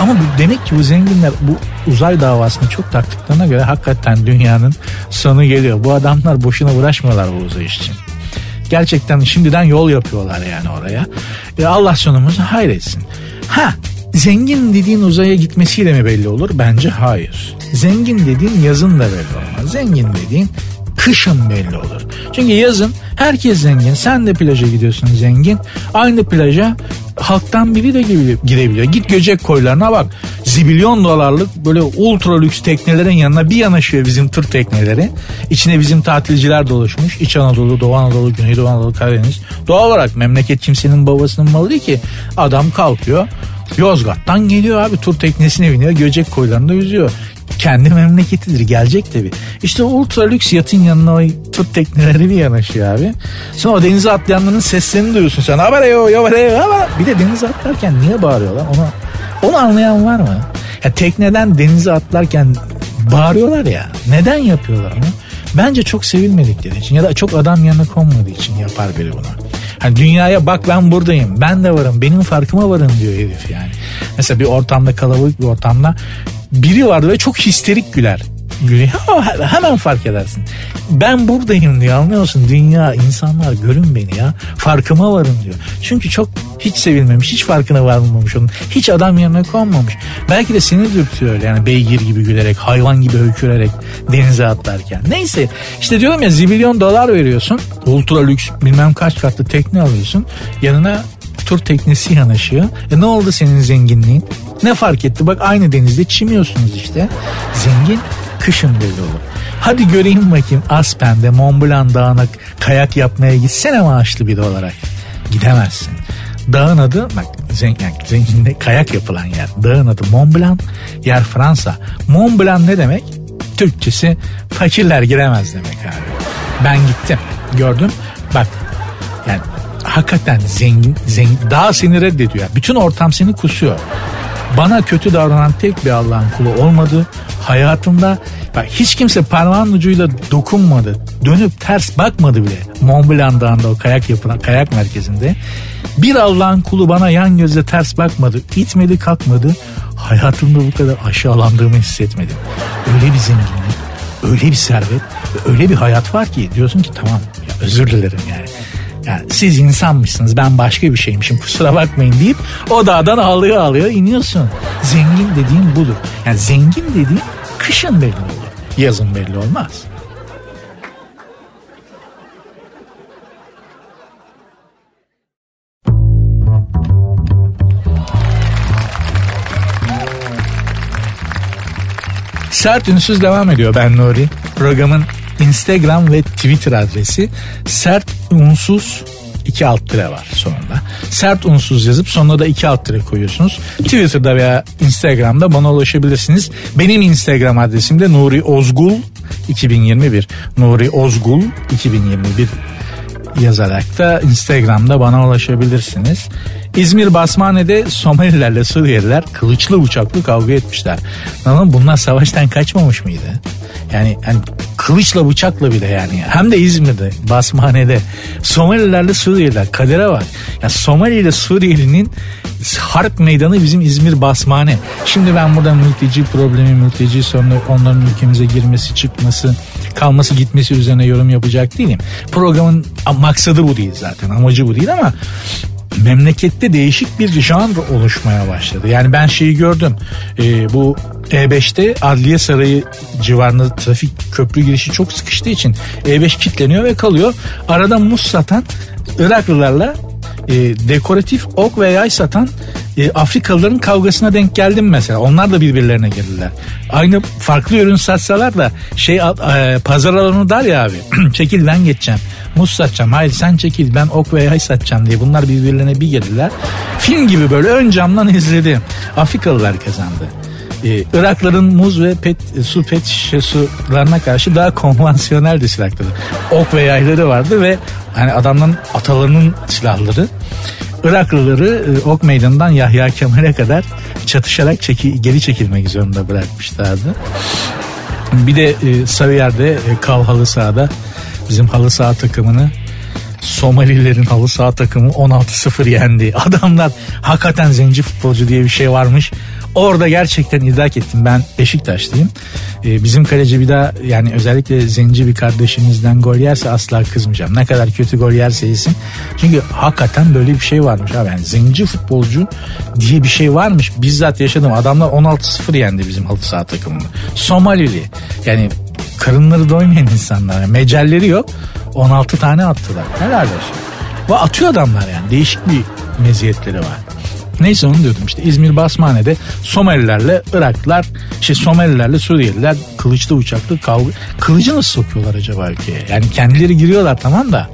Ama demek ki bu zenginler bu uzay davasını çok taktıklarına göre hakikaten dünyanın sonu geliyor. Bu adamlar boşuna uğraşmıyorlar bu uzay için. Gerçekten şimdiden yol yapıyorlar yani oraya. E Allah sonumuzu hayretsin. Ha zengin dediğin uzaya gitmesiyle mi belli olur? Bence hayır. Zengin dediğin yazın da belli olmaz. Zengin dediğin kışın belli olur. Çünkü yazın herkes zengin. Sen de plaja gidiyorsun zengin. Aynı plaja halktan biri de gidebiliyor. Git Göcek koylarına bak. Zibilyon dolarlık böyle ultra lüks teknelerin yanına bir yanaşıyor bizim tur tekneleri. İçine bizim tatilciler doluşmuş. İç Anadolu, Doğu Anadolu, Güneydoğu Anadolu, Karadeniz. Doğal olarak memleket kimsenin babasının malı değil ki. Adam kalkıyor. Yozgat'tan geliyor abi tur teknesine biniyor Göcek koylarında yüzüyor kendi memleketidir gelecek tabi. İşte ultra lüks yatın yanına o tut tekneleri bir yanaşıyor abi. Sonra o denize atlayanların seslerini duyuyorsun sen. Haber yo yo Bir de denize atlarken niye bağırıyorlar onu, onu anlayan var mı? Ya tekneden denize atlarken bağırıyorlar ya. Neden yapıyorlar onu? Bence çok sevilmedikleri için ya da çok adam yanına konmadığı için yapar biri bunu. Hani dünyaya bak ben buradayım. Ben de varım. Benim farkıma varım diyor herif yani. Mesela bir ortamda kalabalık bir ortamda biri vardı ve çok histerik güler. gülüyor. Hemen fark edersin. Ben buradayım diyor anlıyor musun? Dünya, insanlar görün beni ya. Farkıma varın diyor. Çünkü çok hiç sevilmemiş, hiç farkına varmamış onun. Hiç adam yerine konmamış. Belki de seni dürtüyor öyle yani beygir gibi gülerek, hayvan gibi hökürerek denize atlarken. Neyse işte diyorum ya zibilyon dolar veriyorsun. Ultra lüks bilmem kaç katlı tekne alıyorsun. Yanına tur teknesi yanaşıyor. E ne oldu senin zenginliğin? Ne fark etti? Bak aynı denizde çimiyorsunuz işte. Zengin kışın belli olur. Hadi göreyim bakayım Aspen'de Mont Blanc dağına kayak yapmaya gitsene maaşlı biri olarak. Gidemezsin. Dağın adı bak zengin, zenginde kayak yapılan yer. Dağın adı Mont Blanc, yer Fransa. Mont Blanc ne demek? Türkçesi fakirler giremez demek abi. Ben gittim gördüm bak yani hakikaten zengin, zengin daha seni reddediyor. Bütün ortam seni kusuyor. Bana kötü davranan tek bir Allah'ın kulu olmadı. Hayatımda bak hiç kimse parmağın ucuyla dokunmadı. Dönüp ters bakmadı bile. Mont Blanc Dağı'nda o kayak yapılan kayak merkezinde. Bir Allah'ın kulu bana yan gözle ters bakmadı. İtmedi kalkmadı. Hayatımda bu kadar aşağılandığımı hissetmedim. Öyle bir zenginlik, öyle bir servet, öyle bir hayat var ki diyorsun ki tamam ya özür dilerim yani. Yani siz insanmışsınız ben başka bir şeymişim kusura bakmayın deyip o dağdan ağlıyor ağlıyor iniyorsun. Zengin dediğin budur. Yani zengin dediğin kışın belli olur. Yazın belli olmaz. Sert Ünsüz devam ediyor ben Nuri. Programın Instagram ve Twitter adresi sert unsuz iki alt tire var sonunda. Sert unsuz yazıp sonuna da iki alt tire koyuyorsunuz. Twitter'da veya Instagram'da bana ulaşabilirsiniz. Benim Instagram adresim de Nuri Ozgul 2021. Nuri Ozgul 2021 yazarak da Instagram'da bana ulaşabilirsiniz. İzmir Basmane'de Somalilerle Suriyeliler kılıçlı bıçaklı kavga etmişler. Ama bunlar savaştan kaçmamış mıydı? Yani, yani kılıçla bıçakla bile yani. Hem de İzmir'de, Basmane'de. Somalilerle Suriyeliler. Kadere var. Yani Somali ile Suriyelinin harp meydanı bizim İzmir Basmane. Şimdi ben burada mülteci problemi, mülteci sorunu, onların ülkemize girmesi, çıkması, kalması, gitmesi üzerine yorum yapacak değilim. Programın maksadı bu değil zaten. Amacı bu değil ama memlekette değişik bir janr oluşmaya başladı. Yani ben şeyi gördüm. E, bu E5'te Adliye Sarayı civarında trafik köprü girişi çok sıkıştığı için E5 kilitleniyor ve kalıyor. Arada muz satan Iraklılarla e, dekoratif ok ve yay satan e, Afrikalıların kavgasına denk geldim mesela. Onlar da birbirlerine girdiler. Aynı farklı ürün satsalar da şey e, pazar alanı dar ya abi. çekil ben geçeceğim. Muz satacağım. Hayır sen çekil ben ok ve yay satacağım diye. Bunlar birbirlerine bir girdiler. Film gibi böyle ön camdan izledim. Afrikalılar kazandı e, Irakların muz ve pet, su pet şişe sularına karşı daha konvansiyonel silahları. Ok ve yayları vardı ve hani adamların atalarının silahları. Iraklıları e, ok meydanından Yahya Kemal'e kadar çatışarak çeki, geri çekilmek zorunda bırakmışlardı. Bir de e, Sarıyer'de e, Kav halı sahada bizim halı saha takımını Somalilerin halı saha takımı 16-0 yendi. Adamlar hakikaten zenci futbolcu diye bir şey varmış. Orada gerçekten idrak ettim. Ben Beşiktaşlıyım. Ee, bizim kaleci bir daha yani özellikle zenci bir kardeşimizden gol yerse asla kızmayacağım. Ne kadar kötü gol yerse yesin. Çünkü hakikaten böyle bir şey varmış abi. Yani zenci futbolcu diye bir şey varmış. Bizzat yaşadım. Adamlar 16-0 yendi bizim halı saha takımını. Somalili. Yani karınları doymayan insanlar. Yani mecalleri yok. 16 tane attılar. Helal olsun. Bu atıyor adamlar yani. Değişik bir meziyetleri var. Neyse onu diyordum işte İzmir Basmane'de Somalilerle Iraklılar şey Somalilerle Suriyeliler kılıçlı uçaklı kavga. Kılıcı nasıl sokuyorlar acaba ülkeye? Yani kendileri giriyorlar tamam da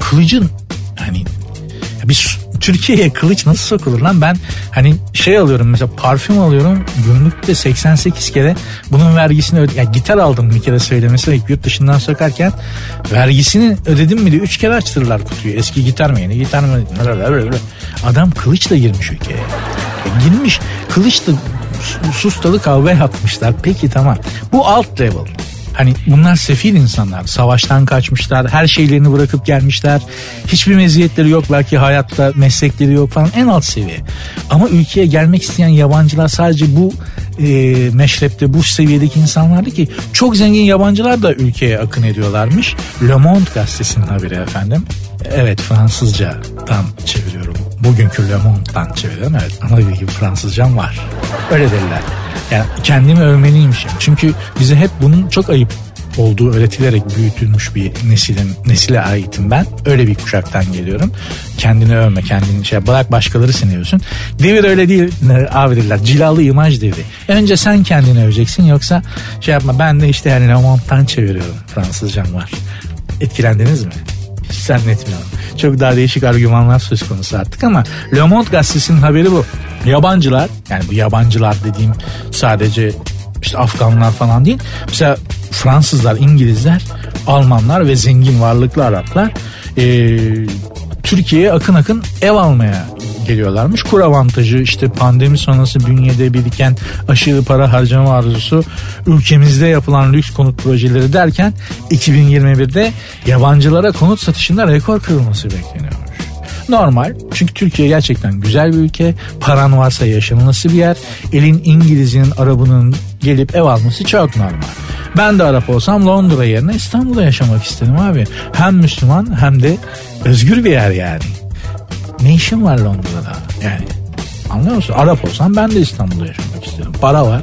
kılıcın hani bir Türkiye'ye kılıç nasıl sokulur lan? Ben hani şey alıyorum mesela parfüm alıyorum günlükte 88 kere bunun vergisini öde yani gitar aldım bir kere söylemesi yurt dışından sokarken vergisini ödedim mi diye 3 kere açtırırlar kutuyu. Eski gitar mı yeni gitar mı? Adam kılıçla girmiş ülkeye. Girmiş kılıçla sustalı kavga yapmışlar. Peki tamam. Bu alt level Hani bunlar sefil insanlar. Savaştan kaçmışlar. Her şeylerini bırakıp gelmişler. Hiçbir meziyetleri yok. Belki hayatta meslekleri yok falan. En alt seviye. Ama ülkeye gelmek isteyen yabancılar sadece bu e, meşrepte bu seviyedeki insanlardı ki çok zengin yabancılar da ülkeye akın ediyorlarmış. Le Monde gazetesinin haberi efendim. Evet Fransızcadan çeviriyorum. Bugünkü Le Monde'dan çeviriyorum. Evet ana gibi Fransızcam var. Öyle dediler. Yani kendimi övmeliymişim. Çünkü bize hep bunun çok ayıp olduğu öğretilerek büyütülmüş bir nesilin nesile aitim ben. Öyle bir kuşaktan geliyorum. Kendini övme, kendini şey bırak başkaları seni Devir öyle değil abi dediler. Cilalı imaj devri. Önce sen kendini öveceksin yoksa şey yapma ben de işte yani Le çeviriyorum. Fransızcam var. Etkilendiniz mi? Hiç zannetmiyorum. Çok daha değişik argümanlar söz konusu artık ama Le Monde gazetesinin haberi bu. Yabancılar yani bu yabancılar dediğim sadece işte Afganlar falan değil. Mesela Fransızlar, İngilizler, Almanlar ve zengin varlıklı Araplar e, Türkiye'ye akın akın ev almaya geliyorlarmış. Kur avantajı işte pandemi sonrası bünyede biriken aşırı para harcama arzusu ülkemizde yapılan lüks konut projeleri derken 2021'de yabancılara konut satışında rekor kırılması bekleniyormuş. Normal çünkü Türkiye gerçekten güzel bir ülke. Paran varsa yaşanılması bir yer. Elin İngiliz'in, Arabının gelip ev alması çok normal. Ben de Arap olsam Londra yerine İstanbul'da yaşamak istedim abi. Hem Müslüman hem de özgür bir yer yani. Ne işim var Londra'da yani? Anlıyor musun? Arap olsam ben de İstanbul'da yaşamak isterim. Para var.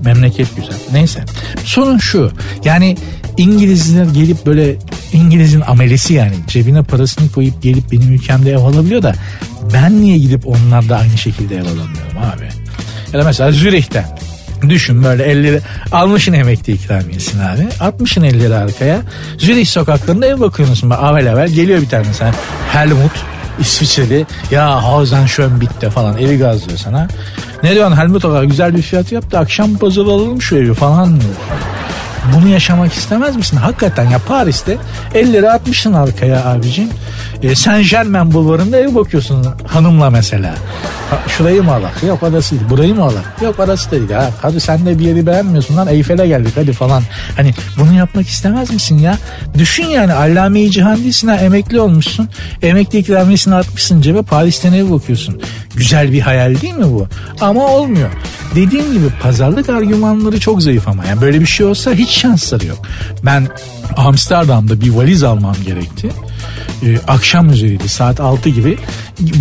Memleket güzel. Neyse. Sorun şu. Yani İngilizler gelip böyle İngiliz'in amelesi yani cebine parasını koyup gelip benim ülkemde ev alabiliyor da ben niye gidip onlarda aynı şekilde ev alamıyorum abi? Ya da mesela Zürih'ten Düşün böyle 50 lira almışın emekli ikramiyesini abi. Atmışın 50 lira arkaya. Zürich sokaklarında ev bakıyorsun. Avel avel geliyor bir tane sen. Helmut İsviçreli ya Hausen schön bitti falan evi gazlıyor sana. Ne diyorsun Helmut o güzel bir fiyat yaptı akşam pazarı alalım şu evi falan diyor. Bunu yaşamak istemez misin? Hakikaten ya Paris'te 50 lira atmışsın arkaya abicim. E, Saint Germain bulvarında ev bakıyorsun hanımla mesela. Ha, şurayı mı alak? Yok orası değil. Burayı mı alak? Yok orası değil. Ha, hadi sen de bir yeri beğenmiyorsun lan Eyfel'e geldik hadi falan. Hani bunu yapmak istemez misin ya? Düşün yani Allame-i Cihan değilsin ha emekli olmuşsun. Emekli ikramiyesini atmışsın cebe Paris'ten ev bakıyorsun. Güzel bir hayal değil mi bu? Ama olmuyor. Dediğim gibi pazarlık argümanları çok zayıf ama. Yani böyle bir şey olsa hiç şansları yok. Ben Amsterdam'da bir valiz almam gerekti. Ee, akşam üzeriydi saat 6 gibi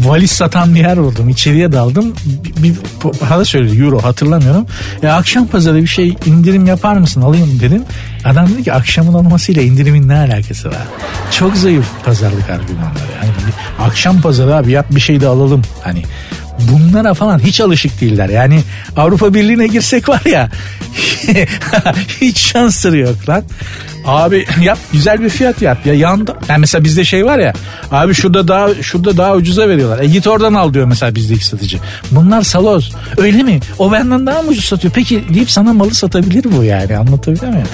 valiz satan bir yer buldum. İçeriye daldım. Bir, bir para söyledi euro hatırlamıyorum. E, akşam pazarı bir şey indirim yapar mısın alayım dedim. Adam dedi ki akşamın olmasıyla indirimin ne alakası var? Çok zayıf pazarlık argümanları. Yani akşam pazarı abi yap bir şey de alalım. Hani bunlara falan hiç alışık değiller. Yani Avrupa Birliği'ne girsek var ya hiç şansları yok lan. Abi yap güzel bir fiyat yap ya yanda. Yani mesela bizde şey var ya abi şurada daha şurada daha ucuza veriyorlar. E git oradan al diyor mesela bizdeki satıcı. Bunlar saloz. Öyle mi? O benden daha mı ucuz satıyor? Peki deyip sana malı satabilir bu yani anlatabiliyor muyum?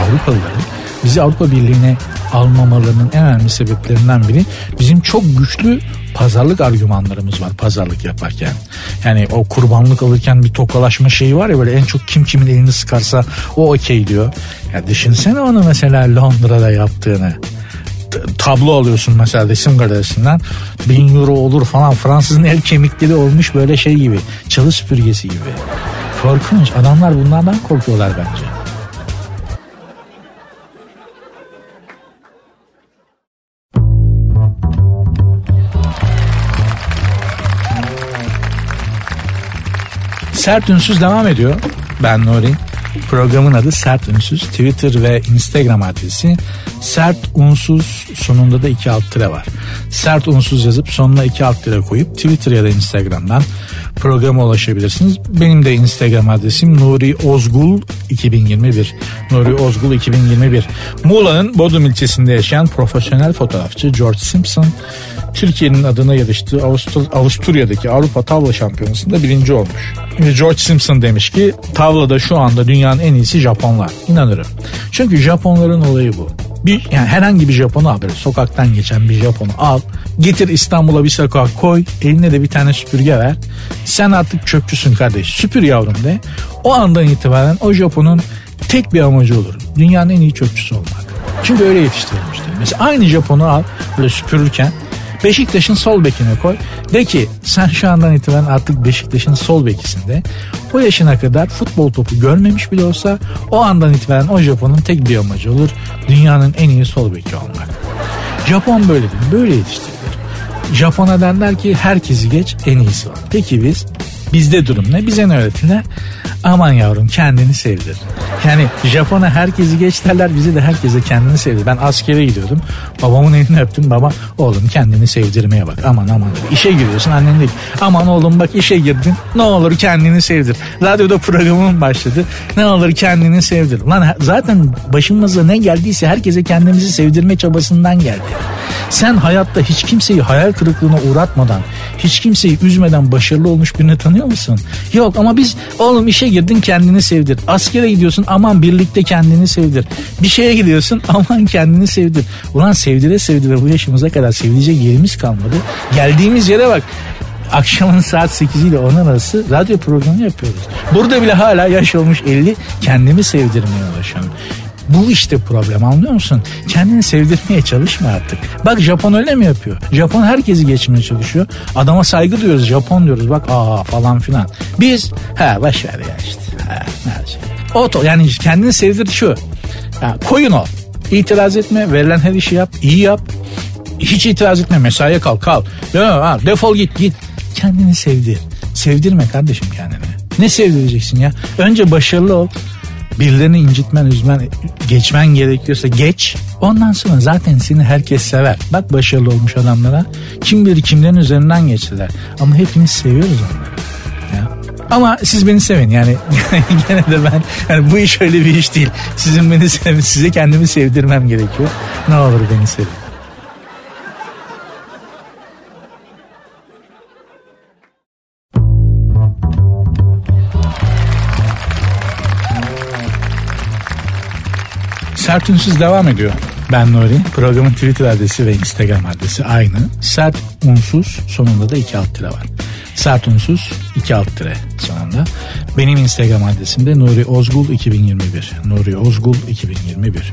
Avrupalıların bizi Avrupa Birliği'ne almamalarının en önemli sebeplerinden biri bizim çok güçlü pazarlık argümanlarımız var pazarlık yaparken. Yani o kurbanlık alırken bir tokalaşma şeyi var ya böyle en çok kim kimin elini sıkarsa o okey diyor. Ya düşünsene onu mesela Londra'da yaptığını tablo alıyorsun mesela resim galerisinden bin euro olur falan Fransızın el kemikleri olmuş böyle şey gibi çalı süpürgesi gibi. Korkunç adamlar bunlardan korkuyorlar bence. Sert Ünsüz devam ediyor. Ben Nuri. Programın adı Sert Ünsüz. Twitter ve Instagram adresi Sert Unsuz sonunda da iki alt tire var. Sert Unsuz yazıp sonuna iki alt tire koyup Twitter ya da Instagram'dan programa ulaşabilirsiniz. Benim de Instagram adresim Nuri Ozgul 2021. Nuri Ozgul 2021. Muğla'nın Bodrum ilçesinde yaşayan profesyonel fotoğrafçı George Simpson Türkiye'nin adına yarıştığı Avusturya'daki Avrupa Tavla Şampiyonası'nda birinci olmuş. George Simpson demiş ki tavlada şu anda dünyanın en iyisi Japonlar. İnanırım. Çünkü Japonların olayı bu. Bir, yani herhangi bir Japon'u al böyle sokaktan geçen bir Japon'u al. Getir İstanbul'a bir sokak koy. Eline de bir tane süpürge ver. Sen artık çöpçüsün kardeş. Süpür yavrum de. O andan itibaren o Japon'un tek bir amacı olur. Dünyanın en iyi çöpçüsü olmak. Çünkü öyle yetiştirilmiştir. Mesela aynı Japon'u al böyle süpürürken Beşiktaş'ın sol bekine koy. De ki sen şu andan itibaren artık Beşiktaş'ın sol bekisinde. O yaşına kadar futbol topu görmemiş bile olsa o andan itibaren o Japon'un tek bir amacı olur. Dünyanın en iyi sol beki olmak. Japon böyle değil, böyle yetiştirilir. Japon'a derler ki herkesi geç en iyisi var. Peki biz Bizde durum ne? Bize ne öğrettiler? Aman yavrum kendini sevdir. Yani Japon'a herkesi geç derler bize de herkese kendini sevdir. Ben askere gidiyordum. Babamın elini öptüm. Baba oğlum kendini sevdirmeye bak. Aman aman. İşe giriyorsun annen değil. Aman oğlum bak işe girdin. Ne olur kendini sevdir. Radyoda programım başladı. Ne olur kendini sevdir. Lan zaten başımıza ne geldiyse herkese kendimizi sevdirme çabasından geldi. Sen hayatta hiç kimseyi hayal kırıklığına uğratmadan, hiç kimseyi üzmeden başarılı olmuş birini tanıyor musun? Yok ama biz oğlum işe girdin kendini sevdir. Askere gidiyorsun aman birlikte kendini sevdir. Bir şeye gidiyorsun aman kendini sevdir. Ulan sevdire sevdire bu yaşımıza kadar sevilecek yerimiz kalmadı. Geldiğimiz yere bak akşamın saat 8 ile 10 arası radyo programı yapıyoruz. Burada bile hala yaş olmuş 50 kendimi sevdirmeye uğraşıyorum. Bu işte problem anlıyor musun? Kendini sevdirmeye çalışma artık. Bak Japon öyle mi yapıyor? Japon herkesi geçmeye çalışıyor. Adama saygı duyuyoruz Japon diyoruz bak aa falan filan. Biz ha başver ya işte. Ha, şey. Oto yani kendini sevdir şu. Ha, koyun ol. İtiraz etme verilen her işi yap iyi yap. Hiç itiraz etme mesaiye kal kal. Ya, defol git git. Kendini sevdir. Sevdirme kardeşim kendini. Ne sevdireceksin ya? Önce başarılı ol birilerini incitmen, üzmen, geçmen gerekiyorsa geç. Ondan sonra zaten seni herkes sever. Bak başarılı olmuş adamlara. Kim bilir kimlerin üzerinden geçtiler. Ama hepimiz seviyoruz onları. Ama siz beni sevin yani gene de ben yani bu iş öyle bir iş değil. Sizin beni sevin, size kendimi sevdirmem gerekiyor. Ne olur beni sevin. Sert Unsuz devam ediyor. Ben Nuri. Programın Twitter adresi ve Instagram adresi aynı. Sert Unsuz sonunda da iki alt tire var. Sert Unsuz iki alt tire sonunda. Benim Instagram adresim de Nuri Ozgul 2021. Nuri Ozgul 2021.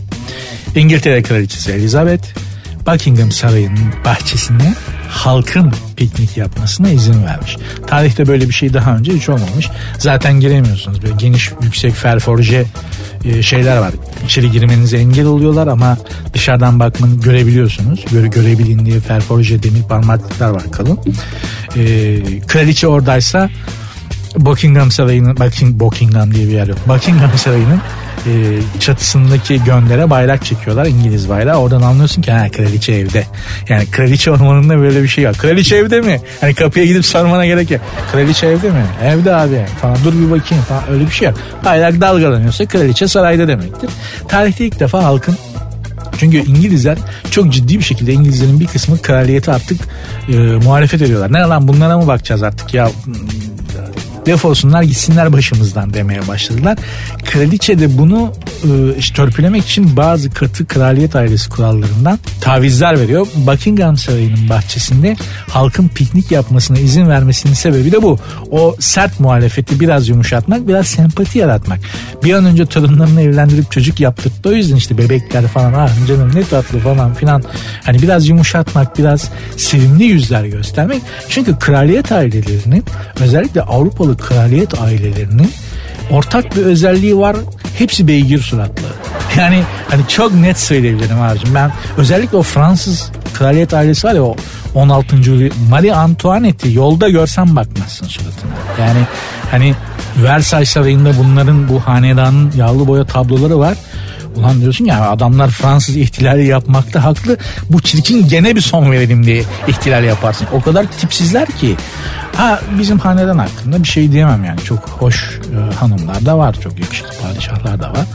İngiltere Kraliçesi Elizabeth Buckingham Sarayı'nın bahçesinde halkın piknik yapmasına izin vermiş. Tarihte böyle bir şey daha önce hiç olmamış. Zaten giremiyorsunuz. Böyle geniş yüksek ferforje e, şeyler var. İçeri girmenize engel oluyorlar ama dışarıdan bakmanı görebiliyorsunuz. Göre, görebilin diye ferforje demir parmaklıklar var kalın. E, kraliçe oradaysa Buckingham Sarayı'nın Buckingham diye bir yer yok. Buckingham Sarayı'nın e, çatısındaki göndere bayrak çekiyorlar İngiliz bayrağı. Oradan anlıyorsun ki ha kraliçe evde. Yani kraliçe ormanında böyle bir şey var. Kraliçe evde mi? Hani kapıya gidip sormana gerek yok. Kraliçe evde mi? Evde abi falan dur bir bakayım falan öyle bir şey yok. Bayrak dalgalanıyorsa kraliçe sarayda demektir. Tarihte ilk defa halkın çünkü İngilizler çok ciddi bir şekilde İngilizlerin bir kısmı kraliyeti artık e, muhalefet ediyorlar. Ne lan bunlara mı bakacağız artık ya defolsunlar gitsinler başımızdan demeye başladılar. Kraliçe de bunu e, işte törpülemek için bazı katı kraliyet ailesi kurallarından tavizler veriyor. Buckingham Sarayı'nın bahçesinde halkın piknik yapmasına izin vermesinin sebebi de bu. O sert muhalefeti biraz yumuşatmak, biraz sempati yaratmak. Bir an önce torunlarını evlendirip çocuk yaptırdı. O yüzden işte bebekler falan ah canım ne tatlı falan filan. Hani biraz yumuşatmak, biraz sevimli yüzler göstermek. Çünkü kraliyet ailelerinin özellikle Avrupalı kraliyet ailelerinin ortak bir özelliği var. Hepsi beygir suratlı. Yani hani çok net söyleyebilirim abicim. Ben özellikle o Fransız kraliyet ailesi var ya o 16. Marie Antoinette'i yolda görsen bakmazsın suratına. Yani hani Versailles Sarayı'nda bunların bu hanedanın yağlı boya tabloları var. Ulan diyorsun ya adamlar Fransız ihtilali yapmakta haklı. Bu çirkin gene bir son verelim diye ihtilal yaparsın. O kadar tipsizler ki. Ha bizim hanedan hakkında bir şey diyemem yani. Çok hoş e, hanımlar da var. Çok yakışıklı padişahlar da var.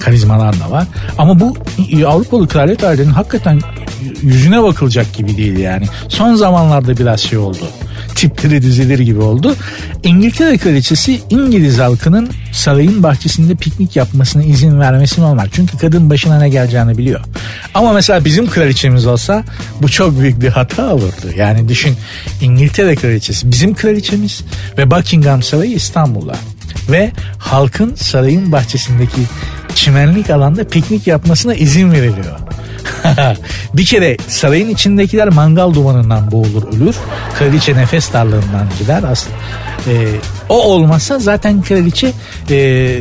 Karizmalar da var. Ama bu e, Avrupalı kraliyet ailelerinin hakikaten yüzüne bakılacak gibi değil yani. Son zamanlarda biraz şey oldu tipleri dizilir gibi oldu. İngiltere kraliçesi İngiliz halkının sarayın bahçesinde piknik yapmasına izin vermesi normal. Çünkü kadın başına ne geleceğini biliyor. Ama mesela bizim kraliçemiz olsa bu çok büyük bir hata olurdu. Yani düşün İngiltere kraliçesi bizim kraliçemiz ve Buckingham Sarayı İstanbul'da. Ve halkın sarayın bahçesindeki çimenlik alanda piknik yapmasına izin veriliyor. bir kere sarayın içindekiler mangal dumanından boğulur ölür. Kraliçe nefes darlığından gider. Aslında e, o olmasa zaten kraliçe e,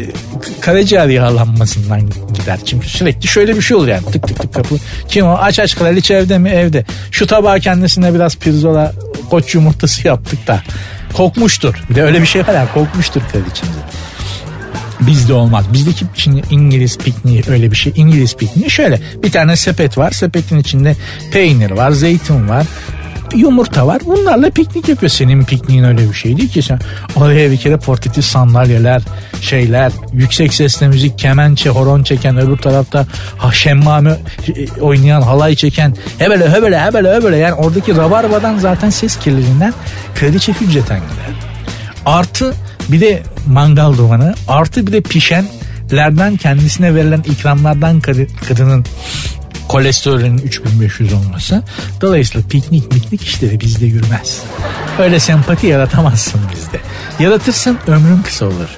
karaciğer yağlanmasından gider. Çünkü sürekli şöyle bir şey olur yani tık tık tık kapı. Kim o aç aç kraliçe evde mi evde. Şu tabağa kendisine biraz pirzola koç yumurtası yaptık da kokmuştur. Bir de öyle bir şey var ya kokmuştur kraliçemiz. Bizde olmaz. Bizdeki şimdi İngiliz pikniği öyle bir şey. İngiliz pikniği şöyle bir tane sepet var. Sepetin içinde peynir var, zeytin var, yumurta var. Bunlarla piknik yapıyor. Senin pikniğin öyle bir şey değil ki sen. Oraya bir kere portatif sandalyeler, şeyler, yüksek sesle müzik, kemençe, horon çeken, öbür tarafta ha, şemmame e, oynayan, halay çeken, hebele hebele hebele hebele. Yani oradaki rabarbadan zaten ses kirliliğinden kraliçe hücceten gider. Artı bir de mangal dumanı artı bir de pişenlerden kendisine verilen ikramlardan kadının kolesterolün 3500 olması. Dolayısıyla piknik miknik işleri bizde yürümez. Öyle sempati yaratamazsın bizde. Yaratırsın ömrün kısa olur.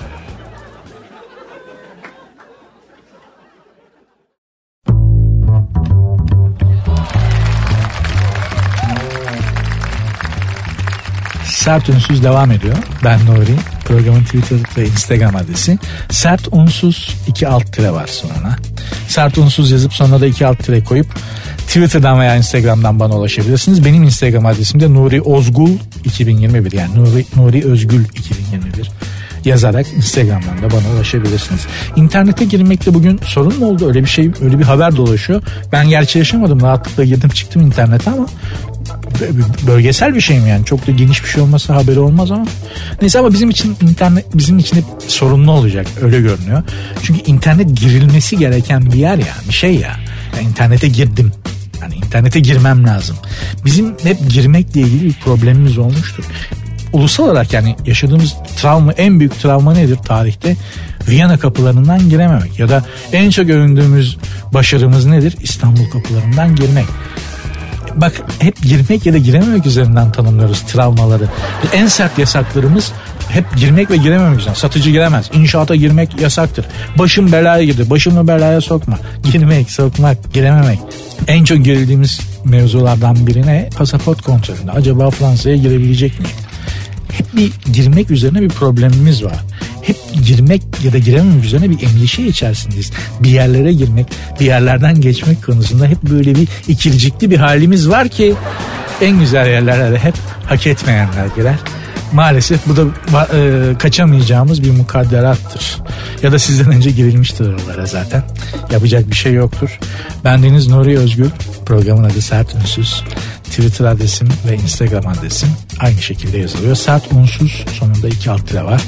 Sert Ünsüz devam ediyor. Ben Nuri. Programın Twitter ve Instagram adresi. Sert Unsuz 2 alt tire var sonra. Sert Unsuz yazıp sonra da 2 alt tire koyup Twitter'dan veya Instagram'dan bana ulaşabilirsiniz. Benim Instagram adresim de Nuri Ozgul 2021 yani Nuri, Nuri Özgül 2021 yazarak Instagram'dan da bana ulaşabilirsiniz. İnternete girmekte bugün sorun mu oldu? Öyle bir şey, öyle bir haber dolaşıyor. Ben gerçi yaşamadım. Rahatlıkla girdim çıktım internete ama bölgesel bir şey mi yani? Çok da geniş bir şey olmasa haberi olmaz ama. Neyse ama bizim için internet bizim için hep sorunlu olacak. Öyle görünüyor. Çünkü internet girilmesi gereken bir yer ya bir şey ya. Yani internete girdim. Yani internete girmem lazım. Bizim hep girmekle ilgili bir problemimiz olmuştur. Ulusal olarak yani yaşadığımız travma en büyük travma nedir tarihte? Viyana kapılarından girememek ya da en çok övündüğümüz başarımız nedir? İstanbul kapılarından girmek bak hep girmek ya da girememek üzerinden tanımlıyoruz travmaları. En sert yasaklarımız hep girmek ve girememek üzerinden. Satıcı giremez. İnşaata girmek yasaktır. Başım belaya girdi. Başımı belaya sokma. Girmek, sokmak, girememek. En çok gerildiğimiz mevzulardan birine pasaport kontrolünde. Acaba Fransa'ya girebilecek miyim? Hep bir girmek üzerine bir problemimiz var hep girmek ya da girememek üzerine bir endişe içerisindeyiz. Bir yerlere girmek, bir yerlerden geçmek konusunda hep böyle bir ikircikli bir halimiz var ki en güzel yerlere de hep hak etmeyenler girer. Maalesef bu da e, kaçamayacağımız bir mukadderattır. Ya da sizden önce girilmiştir oralara zaten. Yapacak bir şey yoktur. Ben Deniz Nuri Özgür. Programın adı Sert Ünsüz. Twitter adresim ve Instagram adresim aynı şekilde yazılıyor. Sert unsuz sonunda iki alt tire var.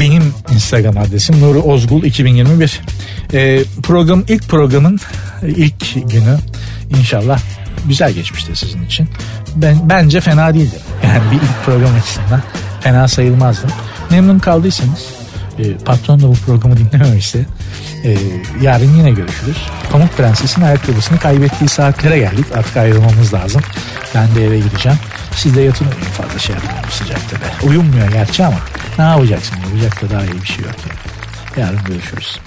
Benim Instagram adresim Nuri Ozgul 2021. Ee, program ilk programın ilk günü inşallah güzel geçmiştir sizin için. Ben bence fena değildi. Yani bir ilk program açısından fena sayılmazdım. Memnun kaldıysanız e, patron da bu programı dinlememişse e, yarın yine görüşürüz. Pamuk Prenses'in ayakkabısını kaybettiği saatlere geldik. Artık ayrılmamız lazım. Ben de eve gideceğim. Siz de yatın uyuyun fazla şey yapmayın sıcakta be. Uyumuyor gerçi ama ne yapacaksın? Yapacak da daha iyi bir şey yok. Yani. Yarın görüşürüz.